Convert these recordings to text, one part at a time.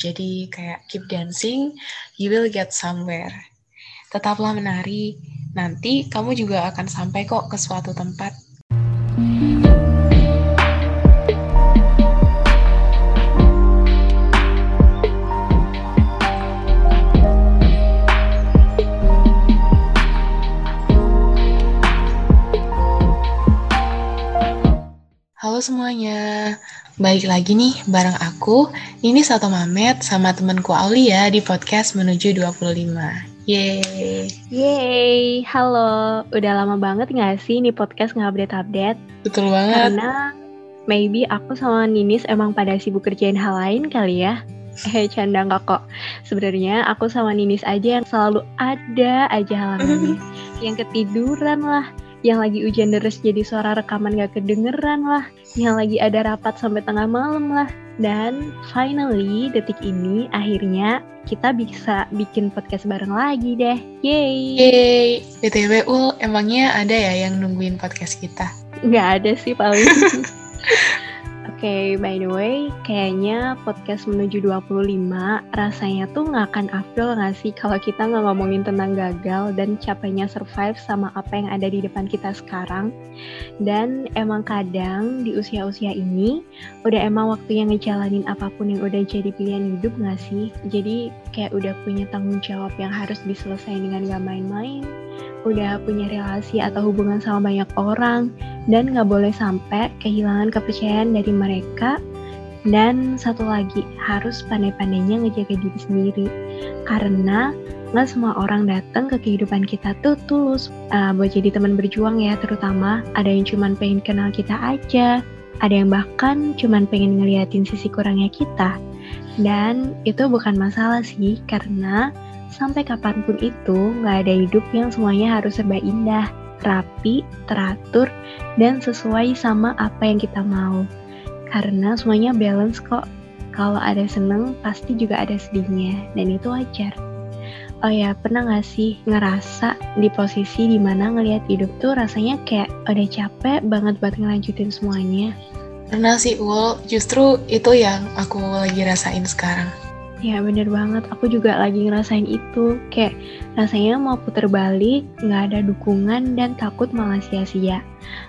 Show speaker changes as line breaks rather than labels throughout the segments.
Jadi kayak keep dancing, you will get somewhere. Tetaplah menari, nanti kamu juga akan sampai kok ke suatu tempat. Halo semuanya, Baik lagi nih bareng aku, ini Sato Mamet sama temenku Aulia di podcast Menuju 25. Yeay.
Yeay, halo. Udah lama banget gak sih nih podcast nggak update-update?
Betul banget.
Karena maybe aku sama Ninis emang pada sibuk kerjain hal lain kali ya. Eh, canda nggak kok. Sebenarnya aku sama Ninis aja yang selalu ada aja halangannya. yang ketiduran lah, yang lagi hujan deras jadi suara rekaman gak kedengeran lah, yang lagi ada rapat sampai tengah malam lah. Dan finally detik ini akhirnya kita bisa bikin podcast bareng lagi deh. Yeay.
Yeay. BTW Ul, emangnya ada ya yang nungguin podcast kita?
Nggak ada sih paling. okay, by the way, kayaknya podcast menuju 25 rasanya tuh nggak akan afdol nggak sih kalau kita nggak ngomongin tentang gagal dan capainya survive sama apa yang ada di depan kita sekarang. Dan emang kadang di usia-usia ini udah emang waktunya ngejalanin apa pun yang udah jadi pilihan hidup nggak sih? Jadi kayak udah punya tanggung jawab yang harus diselesaikan dengan gak main-main udah punya relasi atau hubungan sama banyak orang dan nggak boleh sampai kehilangan kepercayaan dari mereka. Dan satu lagi harus pandai-pandainya ngejaga diri sendiri. Karena nggak semua orang datang ke kehidupan kita tuh tulus uh, buat jadi teman berjuang ya terutama ada yang cuman pengen kenal kita aja. Ada yang bahkan cuman pengen ngeliatin sisi kurangnya kita. Dan itu bukan masalah sih karena sampai kapan pun itu nggak ada hidup yang semuanya harus serba indah, rapi, teratur, dan sesuai sama apa yang kita mau. Karena semuanya balance kok. Kalau ada seneng, pasti juga ada sedihnya, dan itu wajar. Oh ya, pernah gak sih ngerasa di posisi di mana ngelihat hidup tuh rasanya kayak udah capek banget buat ngelanjutin semuanya?
Pernah sih, Ul. Justru itu yang aku lagi rasain sekarang.
Ya bener banget, aku juga lagi ngerasain itu. Kayak rasanya mau puter balik, nggak ada dukungan dan takut malah sia-sia.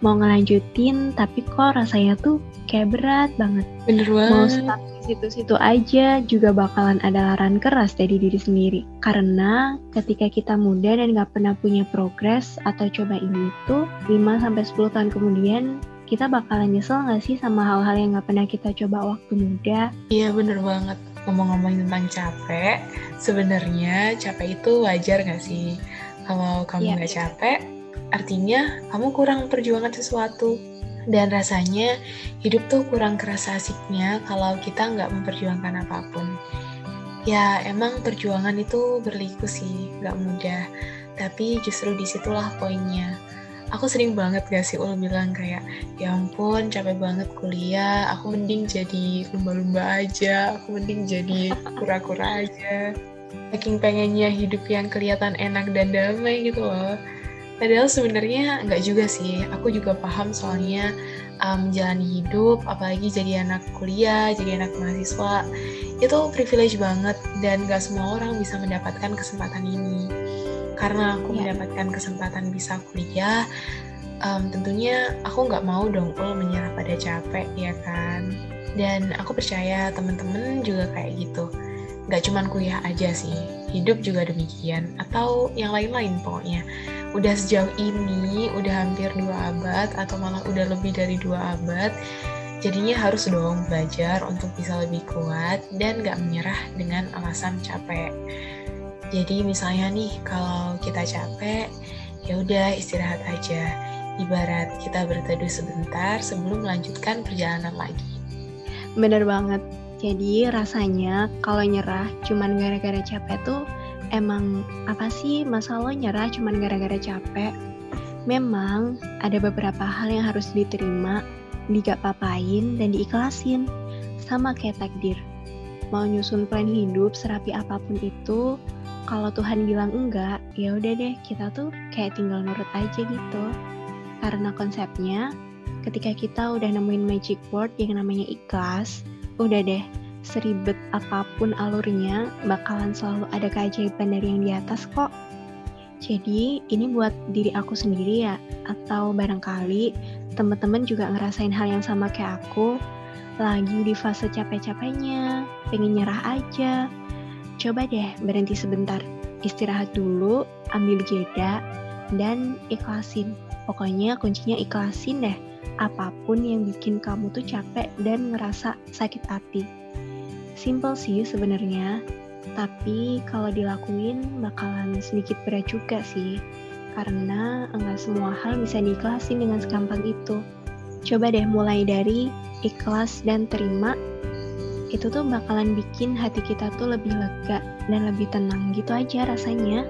Mau ngelanjutin, tapi kok rasanya tuh kayak berat banget.
Bener banget.
Mau stuck di situ-situ aja juga bakalan ada laran keras dari diri sendiri. Karena ketika kita muda dan nggak pernah punya progres atau coba ini itu, 5-10 tahun kemudian kita bakalan nyesel nggak sih sama hal-hal yang nggak pernah kita coba waktu muda?
Iya bener banget ngomong-ngomongin tentang capek, sebenarnya capek itu wajar nggak sih? Kalau kamu iya. nggak yeah. capek, artinya kamu kurang perjuangan sesuatu. Dan rasanya hidup tuh kurang kerasa asiknya kalau kita nggak memperjuangkan apa pun. Ya emang perjuangan itu berliku sih, nggak mudah. Tapi justru di situlah poinnya aku sering banget gak sih Ul bilang kayak ya ampun capek banget kuliah aku mending jadi lumba-lumba aja aku mending jadi kura-kura aja. Saking pengennya hidup yang kelihatan enak dan damai gitu loh. Padahal sebenarnya nggak juga sih aku juga paham soalnya um, hidup apalagi jadi anak kuliah jadi anak mahasiswa itu privilege banget dan gak semua orang bisa mendapatkan kesempatan ini karena aku yeah. mendapatkan kesempatan bisa kuliah um, tentunya aku nggak mau dong ul menyerah pada capek ya kan? Dan aku percaya temen-temen juga kayak gitu. Nggak cuman kuliah aja sih hidup juga demikian atau yang lain-lain pokoknya. Udah sejauh ini udah hampir dua abad atau malah udah lebih dari dua abad jadinya harus dong belajar untuk bisa lebih kuat dan gak menyerah dengan alasan capek jadi misalnya nih kalau kita capek, ya udah istirahat aja. Ibarat kita berteduh sebentar sebelum melanjutkan perjalanan lagi.
Bener banget. Jadi rasanya kalau nyerah cuman gara-gara capek tuh emang apa sih masa lo nyerah cuman gara-gara capek? Memang ada beberapa hal yang harus diterima, digak papain dan diikhlasin. Sama kayak takdir. Mau nyusun plan hidup serapi apa pun itu, kalau Tuhan bilang enggak, ya udah deh kita tuh kayak tinggal nurut aja gitu. Karena konsepnya ketika kita udah nemuin magic word yang namanya ikhlas, udah deh seribet apa pun alurnya, bakalan selalu ada keajaiban dari yang di atas kok. Jadi ini buat diri aku sendiri ya, atau barangkali teman-teman juga ngerasain hal yang sama kayak aku, lagi di fase capek-capeknya, pengen nyerah aja. Coba deh berhenti sebentar, istirahat dulu, ambil jeda, dan ikhlasin. Pokoknya kuncinya ikhlasin deh, apa pun yang bikin kamu tuh capek dan ngerasa sakit hati. Simple sih sebenarnya, tapi kalau dilakuin bakalan sedikit berat juga sih, karena enggak semua hal bisa diikhlasin dengan segampang itu. Coba deh mulai dari ikhlas dan terima, itu tuh bakalan bikin hati kita tuh lebih lega dan lebih tenang gitu aja rasanya.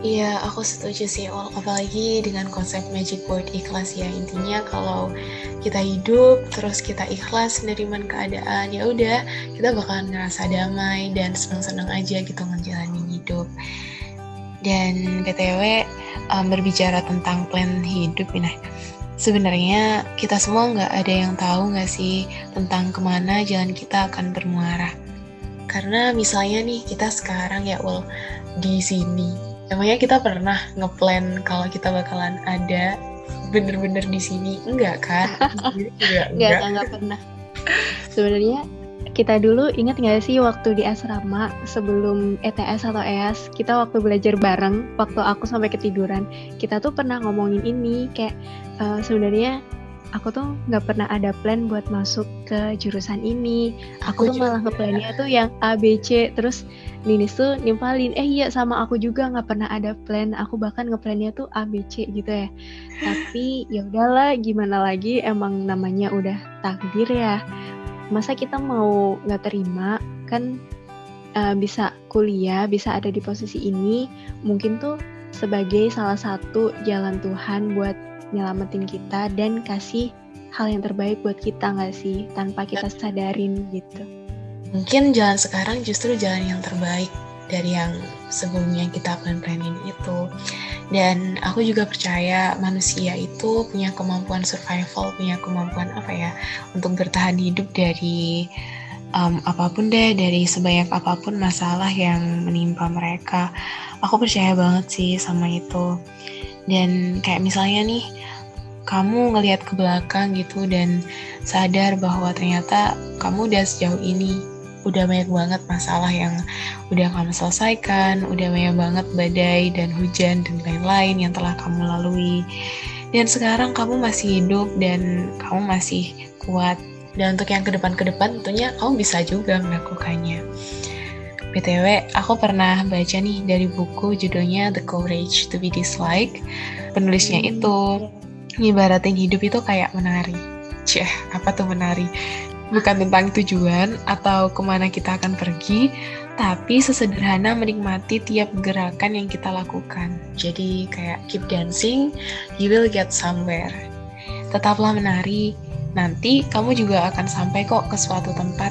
Iya, aku setuju sih, apalagi dengan konsep magic word ikhlas ya. Intinya kalau kita hidup terus kita ikhlas menerima keadaan, ya udah kita bakalan ngerasa damai dan senang-senang aja gitu ngejalanin hidup. Dan btw um, berbicara tentang plan hidup ini, sebenarnya kita semua nggak ada yang tahu nggak sih tentang ke mana jalan kita akan bermuara. Karena misalnya nih kita sekarang ya ul di sini Emangnya kita pernah ngeplan kalau kita bakalan ada bener-bener di sini? Enggak kan?
enggak, enggak, enggak pernah. Sebenarnya kita dulu ingat nggak sih waktu di asrama sebelum ETS atau EAS kita waktu belajar bareng waktu aku sampai ketiduran kita tuh pernah ngomongin ini kayak uh, sebenarnya aku tuh nggak pernah ada plan buat masuk ke jurusan ini. Aku, aku tuh malah ngeplannya tuh yang A, B, C. Terus Ninis tuh nimpalin, eh iya sama aku juga nggak pernah ada plan. Aku bahkan ngeplannya tuh A, B, C gitu ya. Tapi ya udahlah, gimana lagi? Emang namanya udah takdir ya. Masa kita mau nggak terima? Kan uh, bisa kuliah, bisa ada di posisi ini. Mungkin tuh sebagai salah satu jalan Tuhan buat nyelamatin kita dan kasih hal yang terbaik buat kita nggak sih tanpa kita sadarin gitu
mungkin jalan sekarang justru jalan yang terbaik dari yang sebelumnya kita plan planning itu. Dan aku juga percaya manusia itu punya kemampuan survival punya kemampuan apa ya untuk bertahan hidup dari um, apa pun deh dari sebanyak apa pun masalah yang menimpa mereka. Aku percaya banget sih sama itu. Dan kayak misalnya nih kamu ngelihat ke belakang gitu dan sadar bahwa ternyata kamu udah sejauh ini udah banyak banget masalah yang udah kamu selesaikan, udah banyak banget badai dan hujan dan lain-lain yang telah kamu lalui. Dan sekarang kamu masih hidup dan kamu masih kuat. Dan untuk yang ke depan-ke depan tentunya kamu bisa juga melakukannya. BTW, aku pernah baca nih dari buku judulnya The Courage to be Disliked. Penulisnya itu ngibaratin hidup itu kayak menari. Cih, apa tuh menari? Bukan tentang tujuan atau ke mana kita akan pergi, tapi sesederhana menikmati tiap gerakan yang kita lakukan. Jadi kayak keep dancing, you will get somewhere. Tetaplah menari, nanti kamu juga akan sampai kok ke suatu tempat.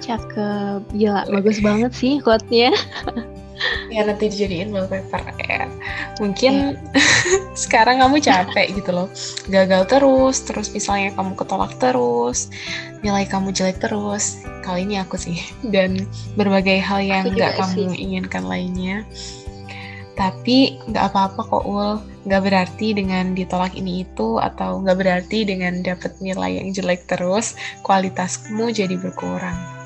Cakep, gila, bagus banget sih quote-nya.
ya nanti dijadiin wallpaper ya mungkin yeah. sekarang kamu capek gitu loh gagal terus terus misalnya kamu ketolak terus nilai kamu jelek terus kali ini aku sih dan berbagai hal yang nggak kamu sih. inginkan lainnya tapi nggak apa-apa kok ul nggak berarti dengan ditolak ini itu atau nggak berarti dengan dapat nilai yang jelek terus kualitasmu jadi berkurang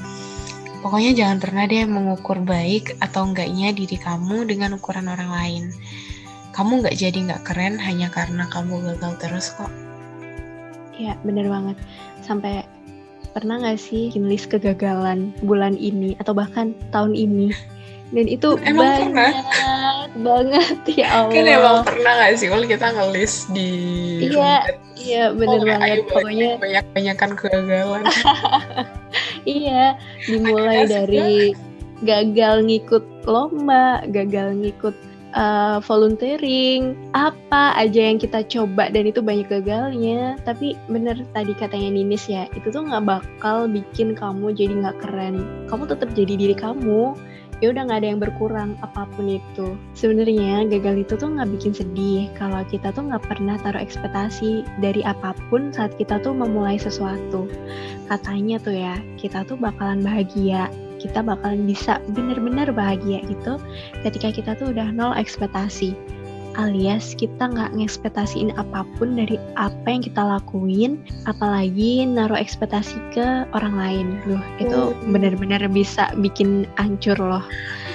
Pokoknya jangan pernah deh mengukur baik atau enggaknya diri kamu dengan ukuran orang lain. Kamu nggak jadi nggak keren hanya karena kamu gagal terus kok.
Ya, bener banget. Sampai pernah nggak sih list kegagalan bulan ini atau bahkan tahun ini? Dan itu emang banyak pernah. banget ya Allah.
Kan emang pernah gak sih kalau kita ngelis di
Iya, iya bener oh, banget. Pokoknya
banyak-banyakan kegagalan.
iya, dimulai dari gagal ngikut lomba, gagal ngikut uh, volunteering, apa aja yang kita coba dan itu banyak gagalnya. Tapi bener tadi katanya Ninis ya, itu tuh nggak bakal bikin kamu jadi nggak keren. Kamu tetap jadi diri kamu. ya udah nggak ada yang berkurang apa pun itu sebenarnya gagal itu tuh nggak bikin sedih kalau kita tuh nggak pernah taruh ekspektasi dari apa pun saat kita tuh memulai sesuatu katanya tuh ya kita tuh bakalan bahagia kita bakalan bisa bener-bener bahagia gitu ketika kita tuh udah nol ekspektasi. Alias kita nggak ngekspektasiin apa pun dari apa yang kita lakuin apalagi naruh ekspektasi ke orang lain. Loh itu hmm. benar-benar bisa bikin hancur loh.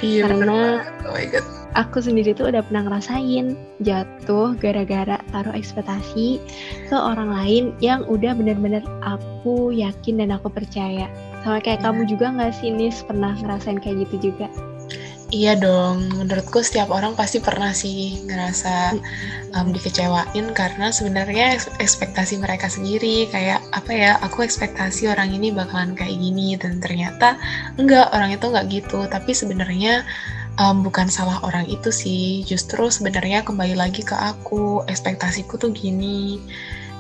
Iya,
karena
oh my God.
aku sendiri tuh udah pernah ngerasain jatuh gara-gara taruh ekspektasi ke orang lain yang udah benar-benar aku yakin dan aku percaya sama kayak ya. kamu juga nggak sih Nis pernah ngerasain kayak gitu juga
Iya dong, menurutku setiap orang pasti pernah sih ngerasa um, dikecewain karena sebenarnya ekspektasi mereka sendiri kayak apa ya, aku ekspektasi orang ini bakalan kayak gini dan ternyata enggak, orang itu enggak gitu. Tapi sebenarnya um, bukan salah orang itu sih, justru sebenarnya kembali lagi ke aku, ekspektasiku tuh gini.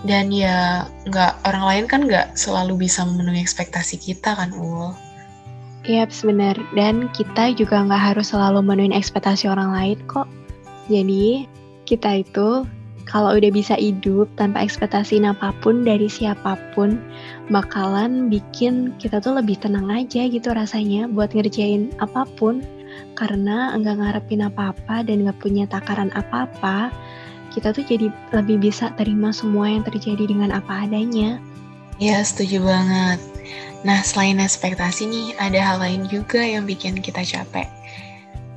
Dan ya enggak orang lain kan enggak selalu bisa memenuhi ekspektasi kita kan, Ul.
Iya, yep, benar. Dan kita juga nggak harus selalu menuin ekspektasi orang lain kok. Jadi, kita itu kalau udah bisa hidup tanpa ekspektasi apa pun dari siapa pun, bakalan bikin kita tuh lebih tenang aja gitu rasanya buat ngerjain apa pun. Karena nggak ngarepin apa-apa dan nggak punya takaran apa-apa, kita tuh jadi lebih bisa terima semua yang terjadi dengan apa adanya.
Ya, setuju banget. Nah, selain ekspektasi nih, ada hal lain juga yang bikin kita capek.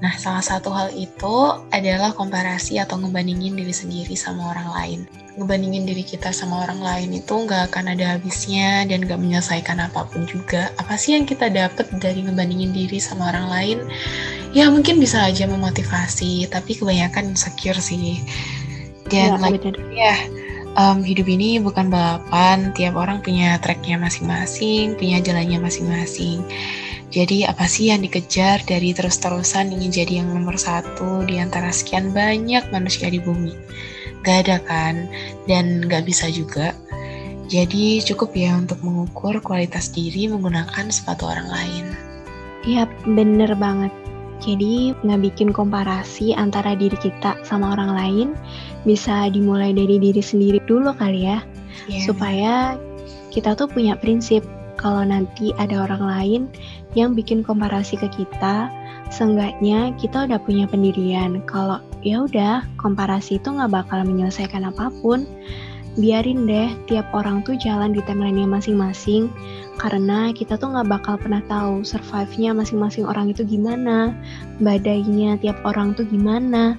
Nah, salah satu hal itu adalah komparasi atau ngebandingin diri sendiri sama orang lain. Ngebandingin diri kita sama orang lain itu nggak akan ada habisnya dan nggak menyelesaikan apa pun juga. Apa sih yang kita dapat dari ngebandingin diri sama orang lain? Ya mungkin bisa aja memotivasi, tapi kebanyakan insecure sih. Dan ya, like, ya um, hidup ini bukan balapan, tiap orang punya tracknya masing-masing, punya jalannya masing-masing. Jadi apa sih yang dikejar dari terus-terusan ingin jadi yang nomor satu di antara sekian banyak manusia di bumi? Gak ada kan, dan gak bisa juga. Jadi cukup ya untuk mengukur kualitas diri menggunakan sepatu orang lain.
Iya, bener banget. Jadi nggak bikin komparasi antara diri kita sama orang lain bisa dimulai dari diri sendiri dulu kali ya. Yeah. Supaya kita tuh punya prinsip kalau nanti ada orang lain yang bikin komparasi ke kita, seenggaknya kita udah punya pendirian. Kalau ya udah komparasi itu nggak bakal menyelesaikan apa pun biarin deh tiap orang tuh jalan di timeline-nya masing-masing karena kita tuh nggak bakal pernah tahu survive-nya masing-masing orang itu gimana, badainya tiap orang tuh gimana,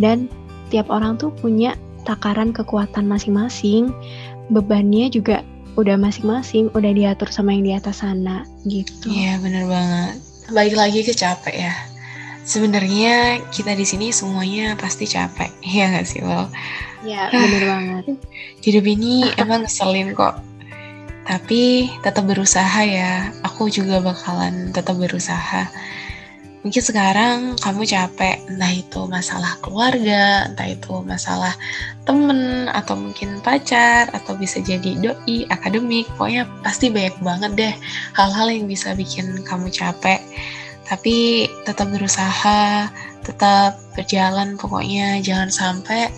dan tiap orang tuh punya takaran kekuatan masing-masing, bebannya juga udah masing-masing, udah diatur sama yang di atas sana gitu.
Iya bener banget. Balik lagi ke capek ya. Sebenarnya kita di sini semuanya pasti capek, ya nggak sih Well?
Ya, bener banget.
Hidup ini emang ngeselin kok. Tapi tetap berusaha ya. Aku juga bakalan tetap berusaha. Mungkin sekarang kamu capek, entah itu masalah keluarga, entah itu masalah temen, atau mungkin pacar, atau bisa jadi doi, akademik, pokoknya pasti banyak banget deh hal-hal yang bisa bikin kamu capek. Tapi tetap berusaha, tetap berjalan pokoknya, jangan sampai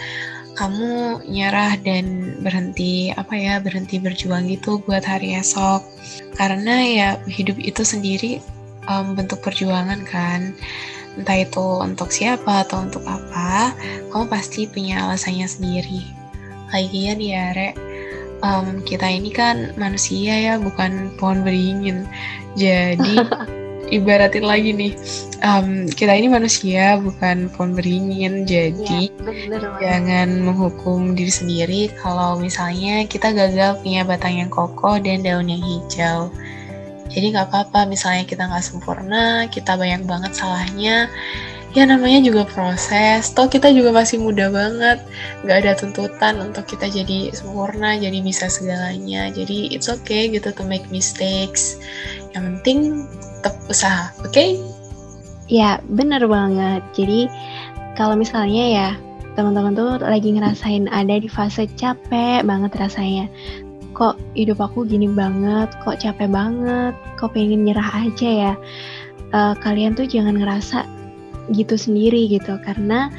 kamu nyerah dan berhenti apa ya berhenti berjuang gitu buat hari esok. Karena ya hidup itu sendiri um, bentuk perjuangan kan. Entah itu untuk siapa atau untuk apa kamu pasti punya alasannya sendiri. Lagian ya Re um, kita ini kan manusia ya bukan pohon beringin. Jadi ibaratin lagi nih. Um, kita ini manusia bukan pohon beringin jadi ya, jangan menghukum diri sendiri. Kalau misalnya kita gagal punya batang yang kokoh dan daun yang hijau jadi nggak apa-apa. Misalnya kita nggak sempurna kita banyak banget salahnya. Ya namanya juga proses. Toh kita juga masih muda banget. Nggak ada tuntutan untuk kita jadi sempurna jadi bisa segalanya. Jadi it's okay gitu to make mistakes. Yang penting tetap usaha, oke? Okay?
Ya, bener banget. Jadi, kalau misalnya ya, teman-teman tuh lagi ngerasain ada di fase capek banget rasanya. Kok hidup aku gini banget, kok capek banget, kok pengen nyerah aja ya. uh, kalian tuh jangan ngerasa gitu sendiri gitu karena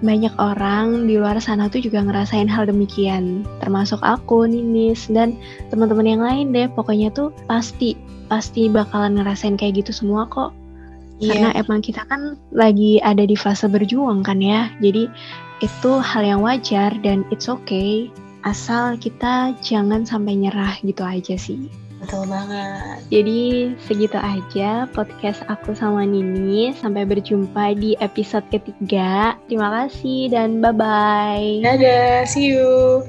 banyak orang di luar sana tuh juga ngerasain hal demikian. Termasuk aku Ninis dan teman-teman yang lain deh. Pokoknya tuh pasti pasti bakalan ngerasain kayak gitu semua kok. Yeah. karena emang kita kan lagi ada di fase berjuang kan ya. Jadi itu hal yang wajar dan it's okay. Asal kita jangan sampai nyerah gitu aja sih
Betul banget.
Jadi segitu aja podcast aku sama Nini. Sampai berjumpa di episode ketiga. Terima kasih dan bye-bye.
Dadah, see you.